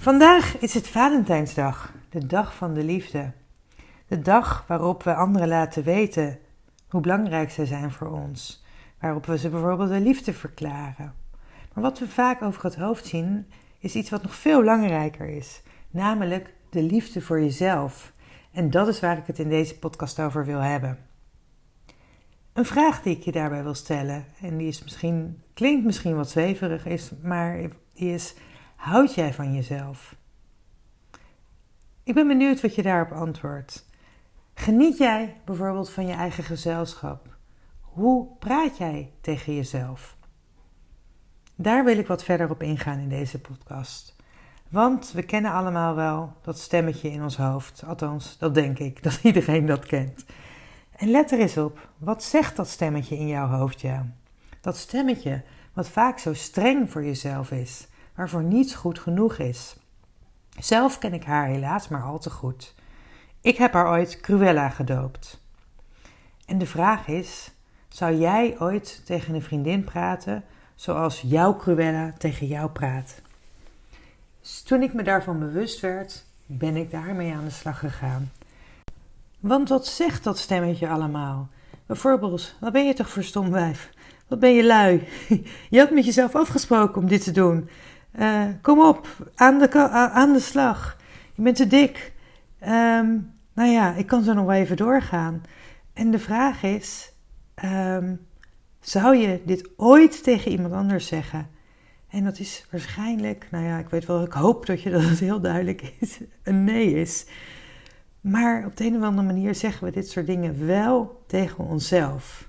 Vandaag is het Valentijnsdag, de dag van de liefde. De dag waarop we anderen laten weten hoe belangrijk ze zijn voor ons. Waarop we ze bijvoorbeeld de liefde verklaren. Maar wat we vaak over het hoofd zien, is iets wat nog veel belangrijker is. Namelijk de liefde voor jezelf. En dat is waar ik het in deze podcast over wil hebben. Een vraag die ik je daarbij wil stellen, en die is misschien, klinkt misschien wat zweverig, is, maar die is: houd jij van jezelf? Ik ben benieuwd wat je daarop antwoordt. Geniet jij bijvoorbeeld van je eigen gezelschap? Hoe praat jij tegen jezelf? Daar wil ik wat verder op ingaan in deze podcast. Want we kennen allemaal wel dat stemmetje in ons hoofd. Althans, dat denk ik, dat iedereen dat kent. En let er eens op, wat zegt dat stemmetje in jouw hoofd? Dat stemmetje wat vaak zo streng voor jezelf is, waarvoor niets goed genoeg is. Zelf ken ik haar helaas maar al te goed. Ik heb haar ooit Cruella gedoopt. En de vraag is: zou jij ooit tegen een vriendin praten zoals jouw Cruella tegen jou praat? Dus toen ik me daarvan bewust werd, ben ik daarmee aan de slag gegaan. Want wat zegt dat stemmetje allemaal? Bijvoorbeeld, wat ben je toch voor stom wijf? Wat ben je lui? Je had met jezelf afgesproken om dit te doen. Uh, kom op, aan de, aan de slag. Je bent te dik. Um, nou ja, ik kan zo nog wel even doorgaan. En de vraag is: um, zou je dit ooit tegen iemand anders zeggen? En dat is waarschijnlijk, nou ja, ik weet wel, ik hoop dat je dat heel duidelijk is, een nee is. Maar op de een of andere manier zeggen we dit soort dingen wel tegen onszelf.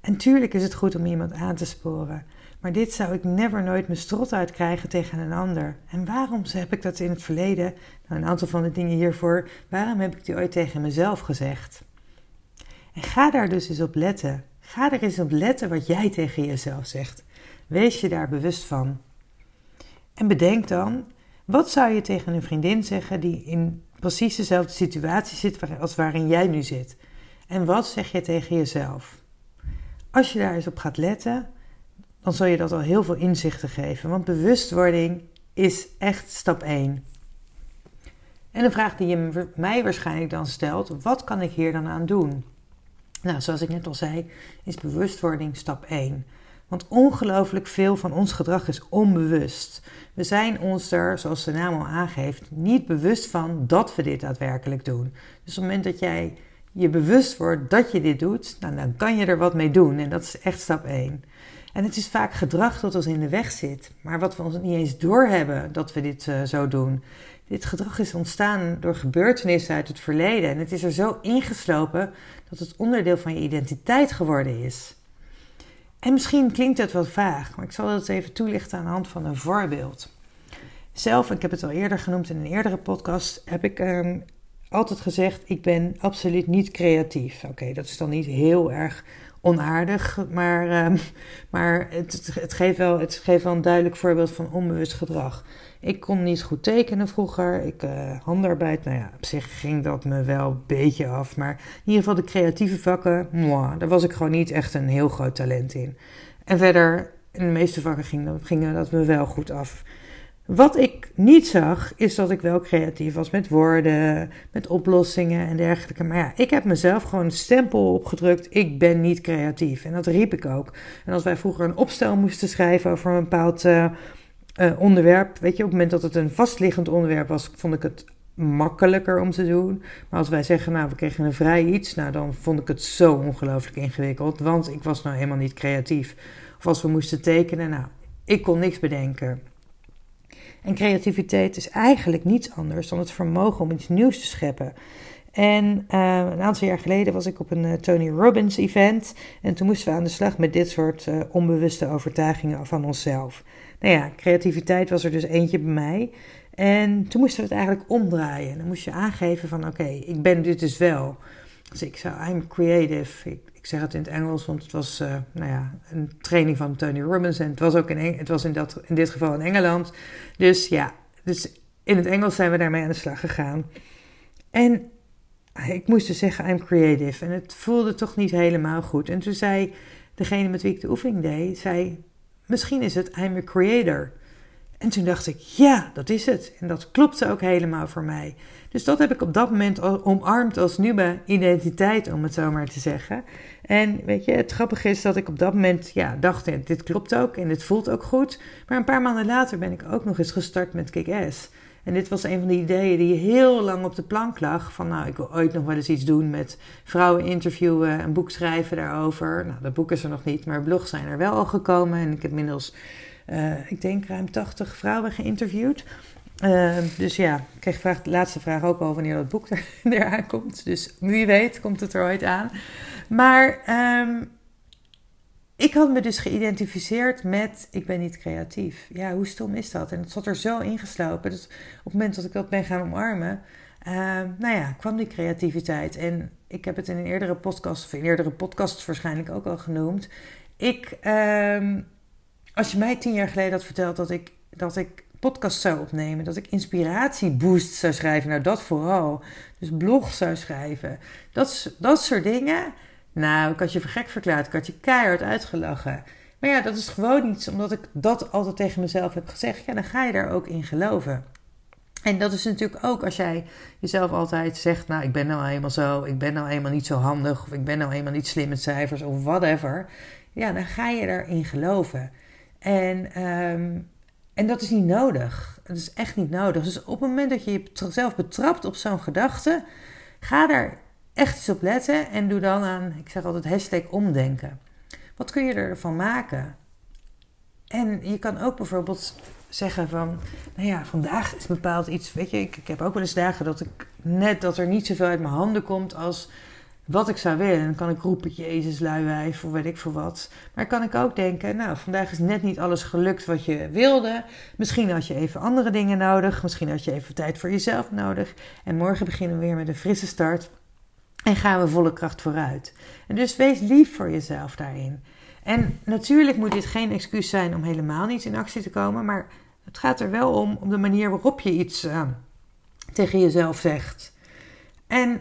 En tuurlijk is het goed om iemand aan te sporen. Maar dit zou ik never nooit mijn strot uitkrijgen tegen een ander. En waarom heb ik dat in het verleden, nou een aantal van de dingen hiervoor, waarom heb ik die ooit tegen mezelf gezegd? En ga daar dus eens op letten. Ga er eens op letten wat jij tegen jezelf zegt. Wees je daar bewust van. En bedenk dan, wat zou je tegen een vriendin zeggen die in precies dezelfde situatie zit als waarin jij nu zit? En wat zeg je tegen jezelf? Als je daar eens op gaat letten, dan zal je dat al heel veel inzichten geven. Want bewustwording is echt stap 1. En de vraag die je mij waarschijnlijk dan stelt: wat kan ik hier dan aan doen? Nou, zoals ik net al zei, is bewustwording stap 1. Want ongelooflijk veel van ons gedrag is onbewust. We zijn ons er, zoals de naam al aangeeft, niet bewust van dat we dit daadwerkelijk doen. Dus op het moment dat jij je bewust wordt dat je dit doet, nou, dan kan je er wat mee doen. En dat is echt stap 1. En het is vaak gedrag dat ons in de weg zit, maar wat we ons niet eens doorhebben dat we dit uh, zo doen. Dit gedrag is ontstaan door gebeurtenissen uit het verleden en het is er zo ingeslopen dat het onderdeel van je identiteit geworden is. En misschien klinkt het wat vaag, maar ik zal het even toelichten aan de hand van een voorbeeld. Zelf, ik heb het al eerder genoemd in een eerdere podcast, heb ik um, altijd gezegd: ik ben absoluut niet creatief. Oké, dat is dan niet heel erg onaardig, maar, uh, maar het, het, geeft wel, het geeft wel een duidelijk voorbeeld van onbewust gedrag. Ik kon niet goed tekenen vroeger, ik uh, handarbeid, nou ja, op zich ging dat me wel een beetje af, maar in ieder geval de creatieve vakken, moi, daar was ik gewoon niet echt een heel groot talent in. En verder, in de meeste vakken ging, ging dat me wel goed af. Wat ik niet zag, is dat ik wel creatief was met woorden, met oplossingen en dergelijke. Maar ja, ik heb mezelf gewoon een stempel opgedrukt. Ik ben niet creatief. En dat riep ik ook. En als wij vroeger een opstel moesten schrijven over een bepaald uh, uh, onderwerp, weet je, op het moment dat het een vastliggend onderwerp was, vond ik het makkelijker om te doen. Maar als wij zeggen, nou, we kregen een vrij iets, nou, dan vond ik het zo ongelooflijk ingewikkeld. Want ik was nou helemaal niet creatief. Of als we moesten tekenen, nou, ik kon niks bedenken. En creativiteit is eigenlijk niets anders dan het vermogen om iets nieuws te scheppen. En uh, een aantal jaar geleden was ik op een uh, Tony Robbins event. En toen moesten we aan de slag met dit soort uh, onbewuste overtuigingen van onszelf. Nou ja, creativiteit was er dus eentje bij mij. En toen moesten we het eigenlijk omdraaien. Dan moest je aangeven van oké, ik ben dit dus wel. Dus ik zou, I'm creative. Ik, zeg het in het Engels, want het was nou ja, een training van Tony Robbins. En het was ook in, het was in, dat, in dit geval in Engeland. Dus ja, dus in het Engels zijn we daarmee aan de slag gegaan. En ik moest dus zeggen, I'm creative. En het voelde toch niet helemaal goed. En toen zei degene met wie ik de oefening deed, zei, misschien is het I'm a creator. En toen dacht ik, ja, dat is het. En dat klopte ook helemaal voor mij. Dus dat heb ik op dat moment omarmd als nieuwe identiteit, om het zo maar te zeggen. En weet je, het grappige is dat ik op dat moment ja, dacht, dit klopt ook en dit voelt ook goed. Maar een paar maanden later ben ik ook nog eens gestart met Kick-Ass. En dit was een van de ideeën die heel lang op de plank lag. Van nou, ik wil ooit nog wel eens iets doen met vrouwen interviewen, een boek schrijven daarover. Nou, dat boek is er nog niet, maar blogs zijn er wel al gekomen. En ik heb inmiddels, uh, ik denk, ruim 80 vrouwen geïnterviewd. Uh, dus ja, ik kreeg vraag, de laatste vraag ook al wanneer dat boek er, eraan komt. Dus wie weet komt het er ooit aan. Maar um, ik had me dus geïdentificeerd met ik ben niet creatief. Ja, hoe stom is dat? En het zat er zo ingeslopen. Dus op het moment dat ik dat ben gaan omarmen, uh, nou ja, kwam die creativiteit. En ik heb het in een eerdere podcast, of in eerdere podcasts waarschijnlijk ook al genoemd. Ik, uh, als je mij tien jaar geleden had verteld dat ik, dat ik podcast zou opnemen, dat ik inspiratieboost zou schrijven, nou dat vooral. Dus blog zou schrijven, dat, dat soort dingen nou, ik had je voor gek verklaard. Ik had je keihard uitgelachen. Maar ja, dat is gewoon iets omdat ik dat altijd tegen mezelf heb gezegd. Ja, dan ga je daar ook in geloven. En dat is natuurlijk ook als jij jezelf altijd zegt: Nou, ik ben nou eenmaal zo, ik ben nou eenmaal niet zo handig, of ik ben nou eenmaal niet slim met cijfers, of whatever. Ja, dan ga je erin geloven. En, um, en dat is niet nodig. Dat is echt niet nodig. Dus op het moment dat je jezelf betrapt op zo'n gedachte, ga daar echt eens op letten en doe dan aan, ik zeg altijd hashtag omdenken. Wat kun je ervan maken? En je kan ook bijvoorbeeld zeggen van, nou ja, vandaag is bepaald iets, weet je, ik, ik heb ook wel eens dagen dat ik net dat er niet zoveel uit mijn handen komt als wat ik zou willen. Dan kan ik roepen, jezus, luiwijf, of weet ik voor wat. Maar kan ik ook denken, nou, vandaag is net niet alles gelukt wat je wilde. Misschien had je even andere dingen nodig. Misschien had je even tijd voor jezelf nodig. En morgen beginnen we weer met een frisse start. En gaan we volle kracht vooruit. En dus wees lief voor jezelf daarin. En natuurlijk moet dit geen excuus zijn om helemaal niet in actie te komen, maar het gaat er wel om op de manier waarop je iets uh, tegen jezelf zegt. En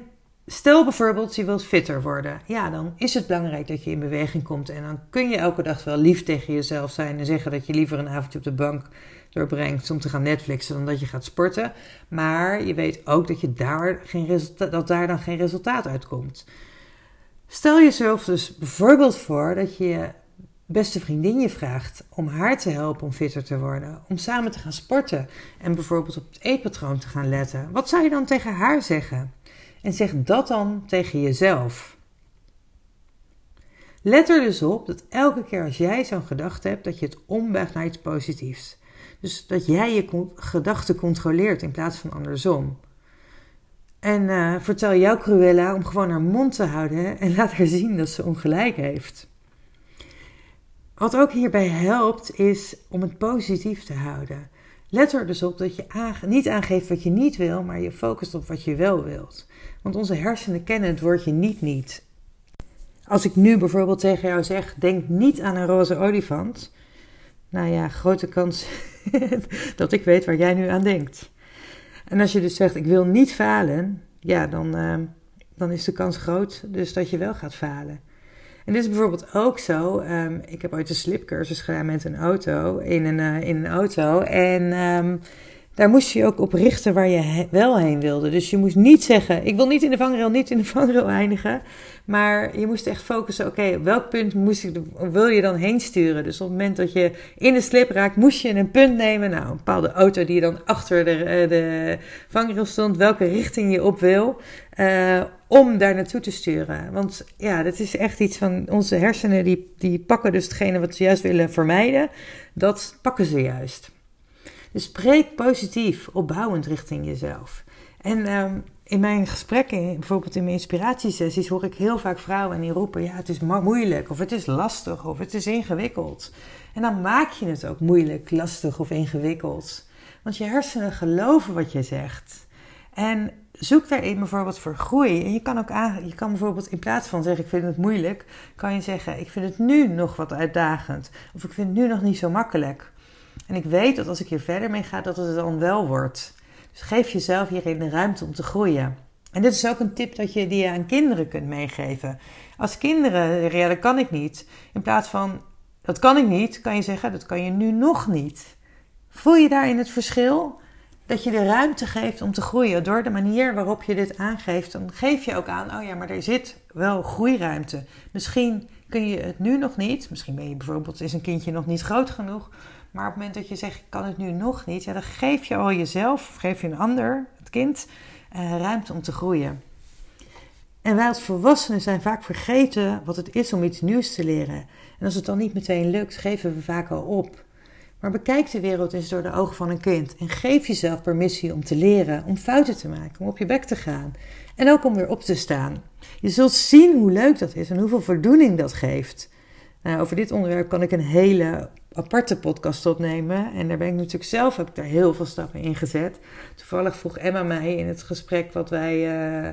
stel bijvoorbeeld je wilt fitter worden. Ja, dan is het belangrijk dat je in beweging komt. En dan kun je elke dag wel lief tegen jezelf zijn en zeggen dat je liever een avondje op de bank doorbrengt om te gaan Netflixen dan dat je gaat sporten. Maar je weet ook dat, je daar geen resultaat, dat daar dan geen resultaat uitkomt. Stel jezelf dus bijvoorbeeld voor dat je je beste vriendin je vraagt om haar te helpen om fitter te worden, om samen te gaan sporten en bijvoorbeeld op het eetpatroon te gaan letten. Wat zou je dan tegen haar zeggen? En zeg dat dan tegen jezelf. Let er dus op dat elke keer als jij zo'n gedachte hebt, dat je het ombuigt naar iets positiefs. Dus dat jij je gedachten controleert in plaats van andersom. En uh, vertel jouw Cruella om gewoon haar mond te houden en laat haar zien dat ze ongelijk heeft. Wat ook hierbij helpt is om het positief te houden. Let er dus op dat je niet aangeeft wat je niet wil, maar je focust op wat je wel wilt. Want onze hersenen kennen het woordje niet niet. Als ik nu bijvoorbeeld tegen jou zeg: denk niet aan een roze olifant. Nou ja, grote kans dat ik weet waar jij nu aan denkt. En als je dus zegt: ik wil niet falen, ja, dan, uh, dan is de kans groot dus dat je wel gaat falen. En dit is bijvoorbeeld ook zo. Um, ik heb ooit een slipcursus gedaan met een auto, in een, uh, in een auto. En um, daar moest je ook op richten waar je wel heen wilde. Dus je moest niet zeggen: Ik wil niet in de vangrail, niet in de vangrail eindigen. Maar je moest echt focussen: Oké, op welk punt moest ik, wil je dan heen sturen? Dus op het moment dat je in de slip raakt, moest je een punt nemen. Nou, een bepaalde auto die dan achter de, eh, de vangrail stond, welke richting je op wil. Uh, om daar naartoe te sturen. Want ja, dat is echt iets van onze hersenen, die, die pakken dus hetgene wat ze juist willen vermijden. Dat pakken ze juist. Dus spreek positief, opbouwend richting jezelf. En um, in mijn gesprekken, bijvoorbeeld in mijn inspiratiesessies, hoor ik heel vaak vrouwen en die roepen: ja, het is moeilijk, of het is lastig, of het is ingewikkeld. En dan maak je het ook moeilijk, lastig of ingewikkeld. Want je hersenen geloven wat je zegt. En zoek daarin bijvoorbeeld voor groei. En je kan ook aan, je kan bijvoorbeeld in plaats van zeggen: Ik vind het moeilijk, kan je zeggen: Ik vind het nu nog wat uitdagend. Of ik vind het nu nog niet zo makkelijk. En ik weet dat als ik hier verder mee ga, dat het dan wel wordt. Dus geef jezelf hierin de ruimte om te groeien. En dit is ook een tip dat je, die je aan kinderen kunt meegeven. Als kinderen ja, dat kan ik niet. In plaats van, dat kan ik niet, kan je zeggen, dat kan je nu nog niet. Voel je daarin het verschil? Dat je de ruimte geeft om te groeien. Door de manier waarop je dit aangeeft, dan geef je ook aan, oh ja, maar er zit wel groeiruimte. Misschien kun je het nu nog niet. Misschien ben je bijvoorbeeld, is een kindje nog niet groot genoeg. Maar op het moment dat je zegt, ik kan het nu nog niet, dan geef je al jezelf, of geef je een ander, het kind, uh, ruimte om te groeien. En wij als volwassenen zijn vaak vergeten wat het is om iets nieuws te leren. En als het dan niet meteen lukt, geven we vaak al op. Maar bekijk de wereld eens door de ogen van een kind en geef jezelf permissie om te leren, om fouten te maken, om op je bek te gaan en ook om weer op te staan. Je zult zien hoe leuk dat is en hoeveel voldoening dat geeft. Nou, over dit onderwerp kan ik een hele aparte podcast opnemen. En daar ben ik natuurlijk zelf ook daar heel veel stappen in gezet. Toevallig vroeg Emma mij in het gesprek wat wij uh,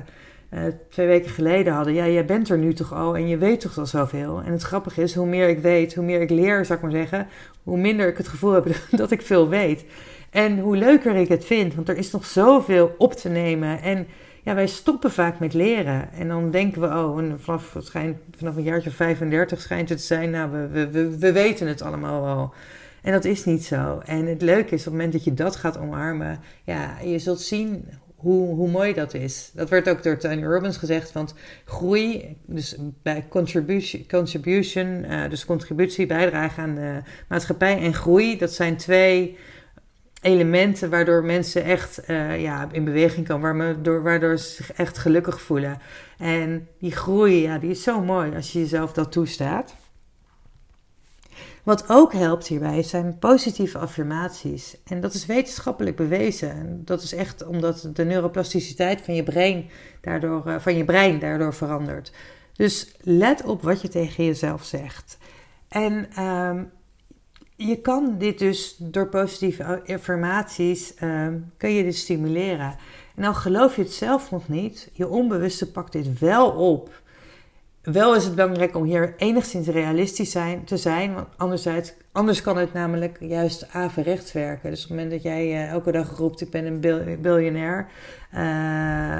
uh, twee weken geleden hadden. Ja, jij bent er nu toch al en je weet toch al zoveel. En het grappige is, hoe meer ik weet, hoe meer ik leer, zou ik maar zeggen, hoe minder ik het gevoel heb dat ik veel weet. En hoe leuker ik het vind, want er is nog zoveel op te nemen. En ja, wij stoppen vaak met leren. En dan denken we, oh, vanaf, het schijnt, vanaf een jaartje 35 schijnt het te zijn, nou, we, we, we weten het allemaal wel. En dat is niet zo. En het leuke is, op het moment dat je dat gaat omarmen, ja, je zult zien hoe, hoe mooi dat is. Dat werd ook door Tony Robbins gezegd, want groei, dus bij contribution, contribution uh, dus contributie, bijdrage aan de maatschappij en groei, dat zijn twee elementen waardoor mensen echt uh, ja, in beweging komen, waardoor, waardoor ze zich echt gelukkig voelen. En die groei, ja, die is zo mooi als je jezelf dat toestaat. Wat ook helpt hierbij zijn positieve affirmaties. En dat is wetenschappelijk bewezen. En dat is echt omdat de neuroplasticiteit van je brein daardoor, uh, van je brein daardoor verandert. Dus let op wat je tegen jezelf zegt. En um, je kan dit dus door positieve affirmaties um, kun je dit stimuleren. En dan geloof je het zelf nog niet, je onbewuste pakt dit wel op. Wel is het belangrijk om hier enigszins realistisch zijn, te zijn, want anderzijds, anders kan het namelijk juist averechts werken. Dus op het moment dat jij uh, elke dag roept: Ik ben een biljonair. Uh,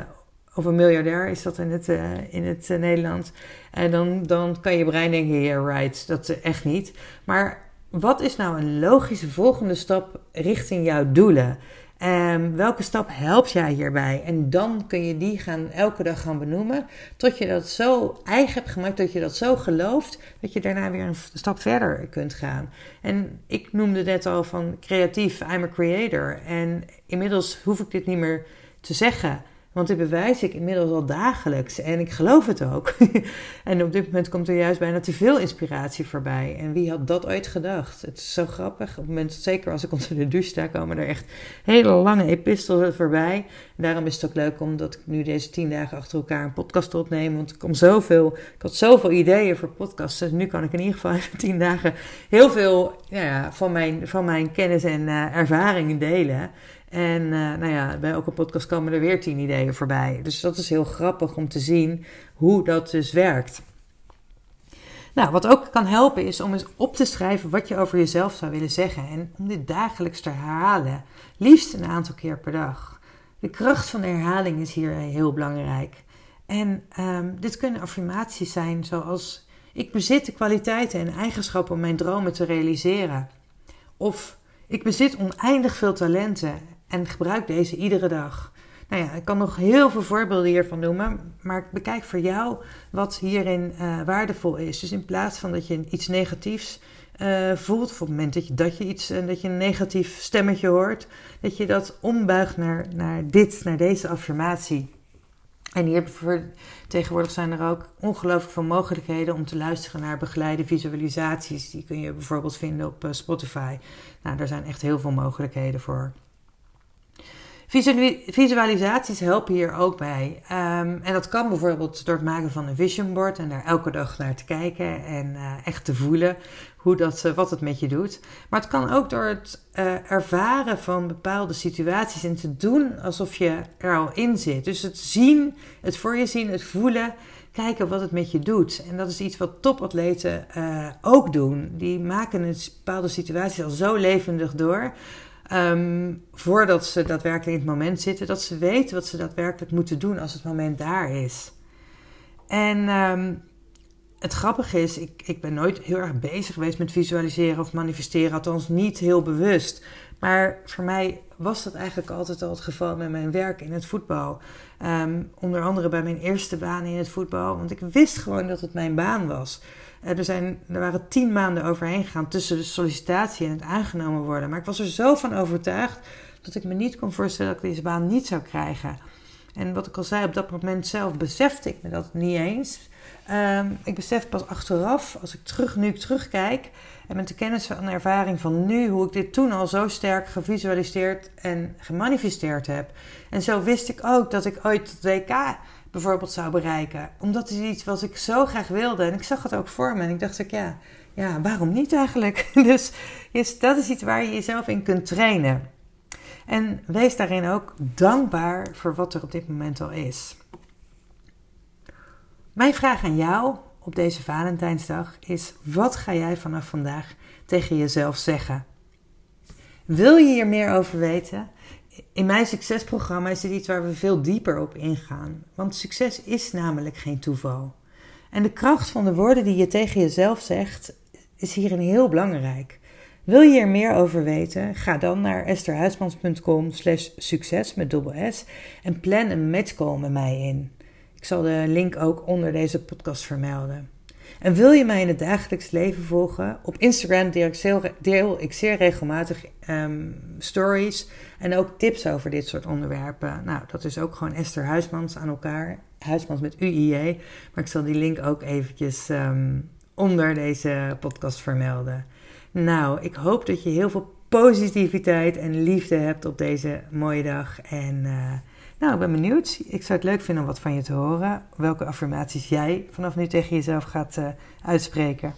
of een miljardair is dat in het, uh, in het Nederlands. En dan, dan kan je brein denken: Yeah, right, dat echt niet. Maar wat is nou een logische volgende stap richting jouw doelen? Um, welke stap helpt jij hierbij? En dan kun je die gaan, elke dag gaan benoemen. Tot je dat zo eigen hebt gemaakt, dat je dat zo gelooft, dat je daarna weer een stap verder kunt gaan. En ik noemde net al van creatief, I'm a creator. En inmiddels hoef ik dit niet meer te zeggen. Want dit bewijs ik inmiddels al dagelijks en ik geloof het ook. en op dit moment komt er juist bijna te veel inspiratie voorbij. En wie had dat ooit gedacht? Het is zo grappig. Op het moment, zeker als ik onder de douche sta, komen er echt hele lange epistels voorbij. En daarom is het ook leuk omdat ik nu deze tien dagen achter elkaar een podcast opneem. Want ik, kom zoveel, ik had zoveel ideeën voor podcasts. Dus nu kan ik in ieder geval even tien dagen heel veel ja, van, mijn, van mijn kennis en uh, ervaringen delen. En uh, nou ja, bij elke podcast komen er weer tien ideeën voorbij. Dus dat is heel grappig om te zien hoe dat dus werkt. Nou, wat ook kan helpen is om eens op te schrijven wat je over jezelf zou willen zeggen. En om dit dagelijks te herhalen. Liefst een aantal keer per dag. De kracht van de herhaling is hier heel belangrijk. En um, dit kunnen affirmaties zijn zoals: Ik bezit de kwaliteiten en eigenschappen om mijn dromen te realiseren. Of ik bezit oneindig veel talenten en gebruik deze iedere dag. Nou ja, ik kan nog heel veel voorbeelden hiervan noemen, maar ik bekijk voor jou wat hierin uh, waardevol is. Dus in plaats van dat je iets negatiefs uh, voelt, op het moment dat je, dat je iets, uh, dat je een negatief stemmetje hoort, dat je dat ombuigt naar, naar dit, naar deze affirmatie. En hier tegenwoordig zijn er ook ongelooflijk veel mogelijkheden om te luisteren naar begeleide visualisaties. Die kun je bijvoorbeeld vinden op Spotify. Nou, daar zijn echt heel veel mogelijkheden voor. Visualisaties helpen hier ook bij. Ehm, en dat kan bijvoorbeeld door het maken van een vision board en daar elke dag naar te kijken en uh, echt te voelen hoe dat, uh, wat het met je doet. Maar het kan ook door het uh, ervaren van bepaalde situaties en te doen alsof je er al in zit. Dus het zien, het voor je zien, het voelen, kijken wat het met je doet. En dat is iets wat topatleten ook doen. Die maken een bepaalde situaties al zo levendig door Um, voordat ze daadwerkelijk in het moment zitten, dat ze weten wat ze daadwerkelijk moeten doen als het moment daar is. En um, het grappige is, ik, ik ben nooit heel erg bezig geweest met visualiseren of manifesteren, althans niet heel bewust. Maar voor mij was dat eigenlijk altijd al het geval met mijn werk in het voetbal. Um, onder andere bij mijn eerste baan in het voetbal, want ik wist gewoon dat het mijn baan was. Eh, er, zijn, er waren tien maanden overheen gegaan tussen de sollicitatie en het aangenomen worden. Maar ik was er zo van overtuigd dat ik me niet kon voorstellen dat ik deze baan niet zou krijgen. En wat ik al zei, op dat moment zelf besefte ik me dat niet eens. Um, ik besef pas achteraf, als ik terug, nu ik terugkijk en met de kennis en ervaring van nu, hoe ik dit toen al zo sterk gevisualiseerd en gemanifesteerd heb. En zo wist ik ook dat ik ooit het WK bijvoorbeeld zou bereiken. Omdat het iets was ik zo graag wilde. En ik zag het ook voor me. En ik dacht ik, ja, ja waarom niet eigenlijk? Dus is, dat is iets waar je jezelf in kunt trainen. En wees daarin ook dankbaar voor wat er op dit moment al is. Mijn vraag aan jou op deze Valentijnsdag is: wat ga jij vanaf vandaag tegen jezelf zeggen? Wil je hier meer over weten? In mijn succesprogramma is dit iets waar we veel dieper op ingaan. Want succes is namelijk geen toeval. En de kracht van de woorden die je tegen jezelf zegt, is hierin heel belangrijk. Wil je er meer over weten? Ga dan naar estherhuismans.com slash succes met dubbel S en plan een matchcall met mij in. Ik zal de link ook onder deze podcast vermelden. En wil je mij in het dagelijks leven volgen? Op Instagram deel ik zeer, regelmatig um, stories en ook tips over dit soort onderwerpen. Nou, dat is ook gewoon Esther Huismans aan elkaar. Huismans met UIJ. Maar ik zal die link ook eventjes um, onder deze podcast vermelden. Nou, ik hoop dat je heel veel positiviteit en liefde hebt op deze mooie dag. En uh, nou, ik ben benieuwd. Ik zou het leuk vinden om wat van je te horen. Welke affirmaties jij vanaf nu tegen jezelf gaat uh, uitspreken.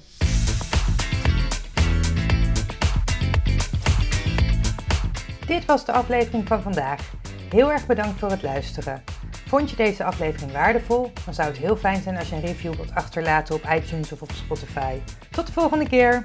Dit was de aflevering van vandaag. Heel erg bedankt voor het luisteren. Vond je deze aflevering waardevol? Dan zou het heel fijn zijn als je een review wilt achterlaten op iTunes of op Spotify. Tot de volgende keer!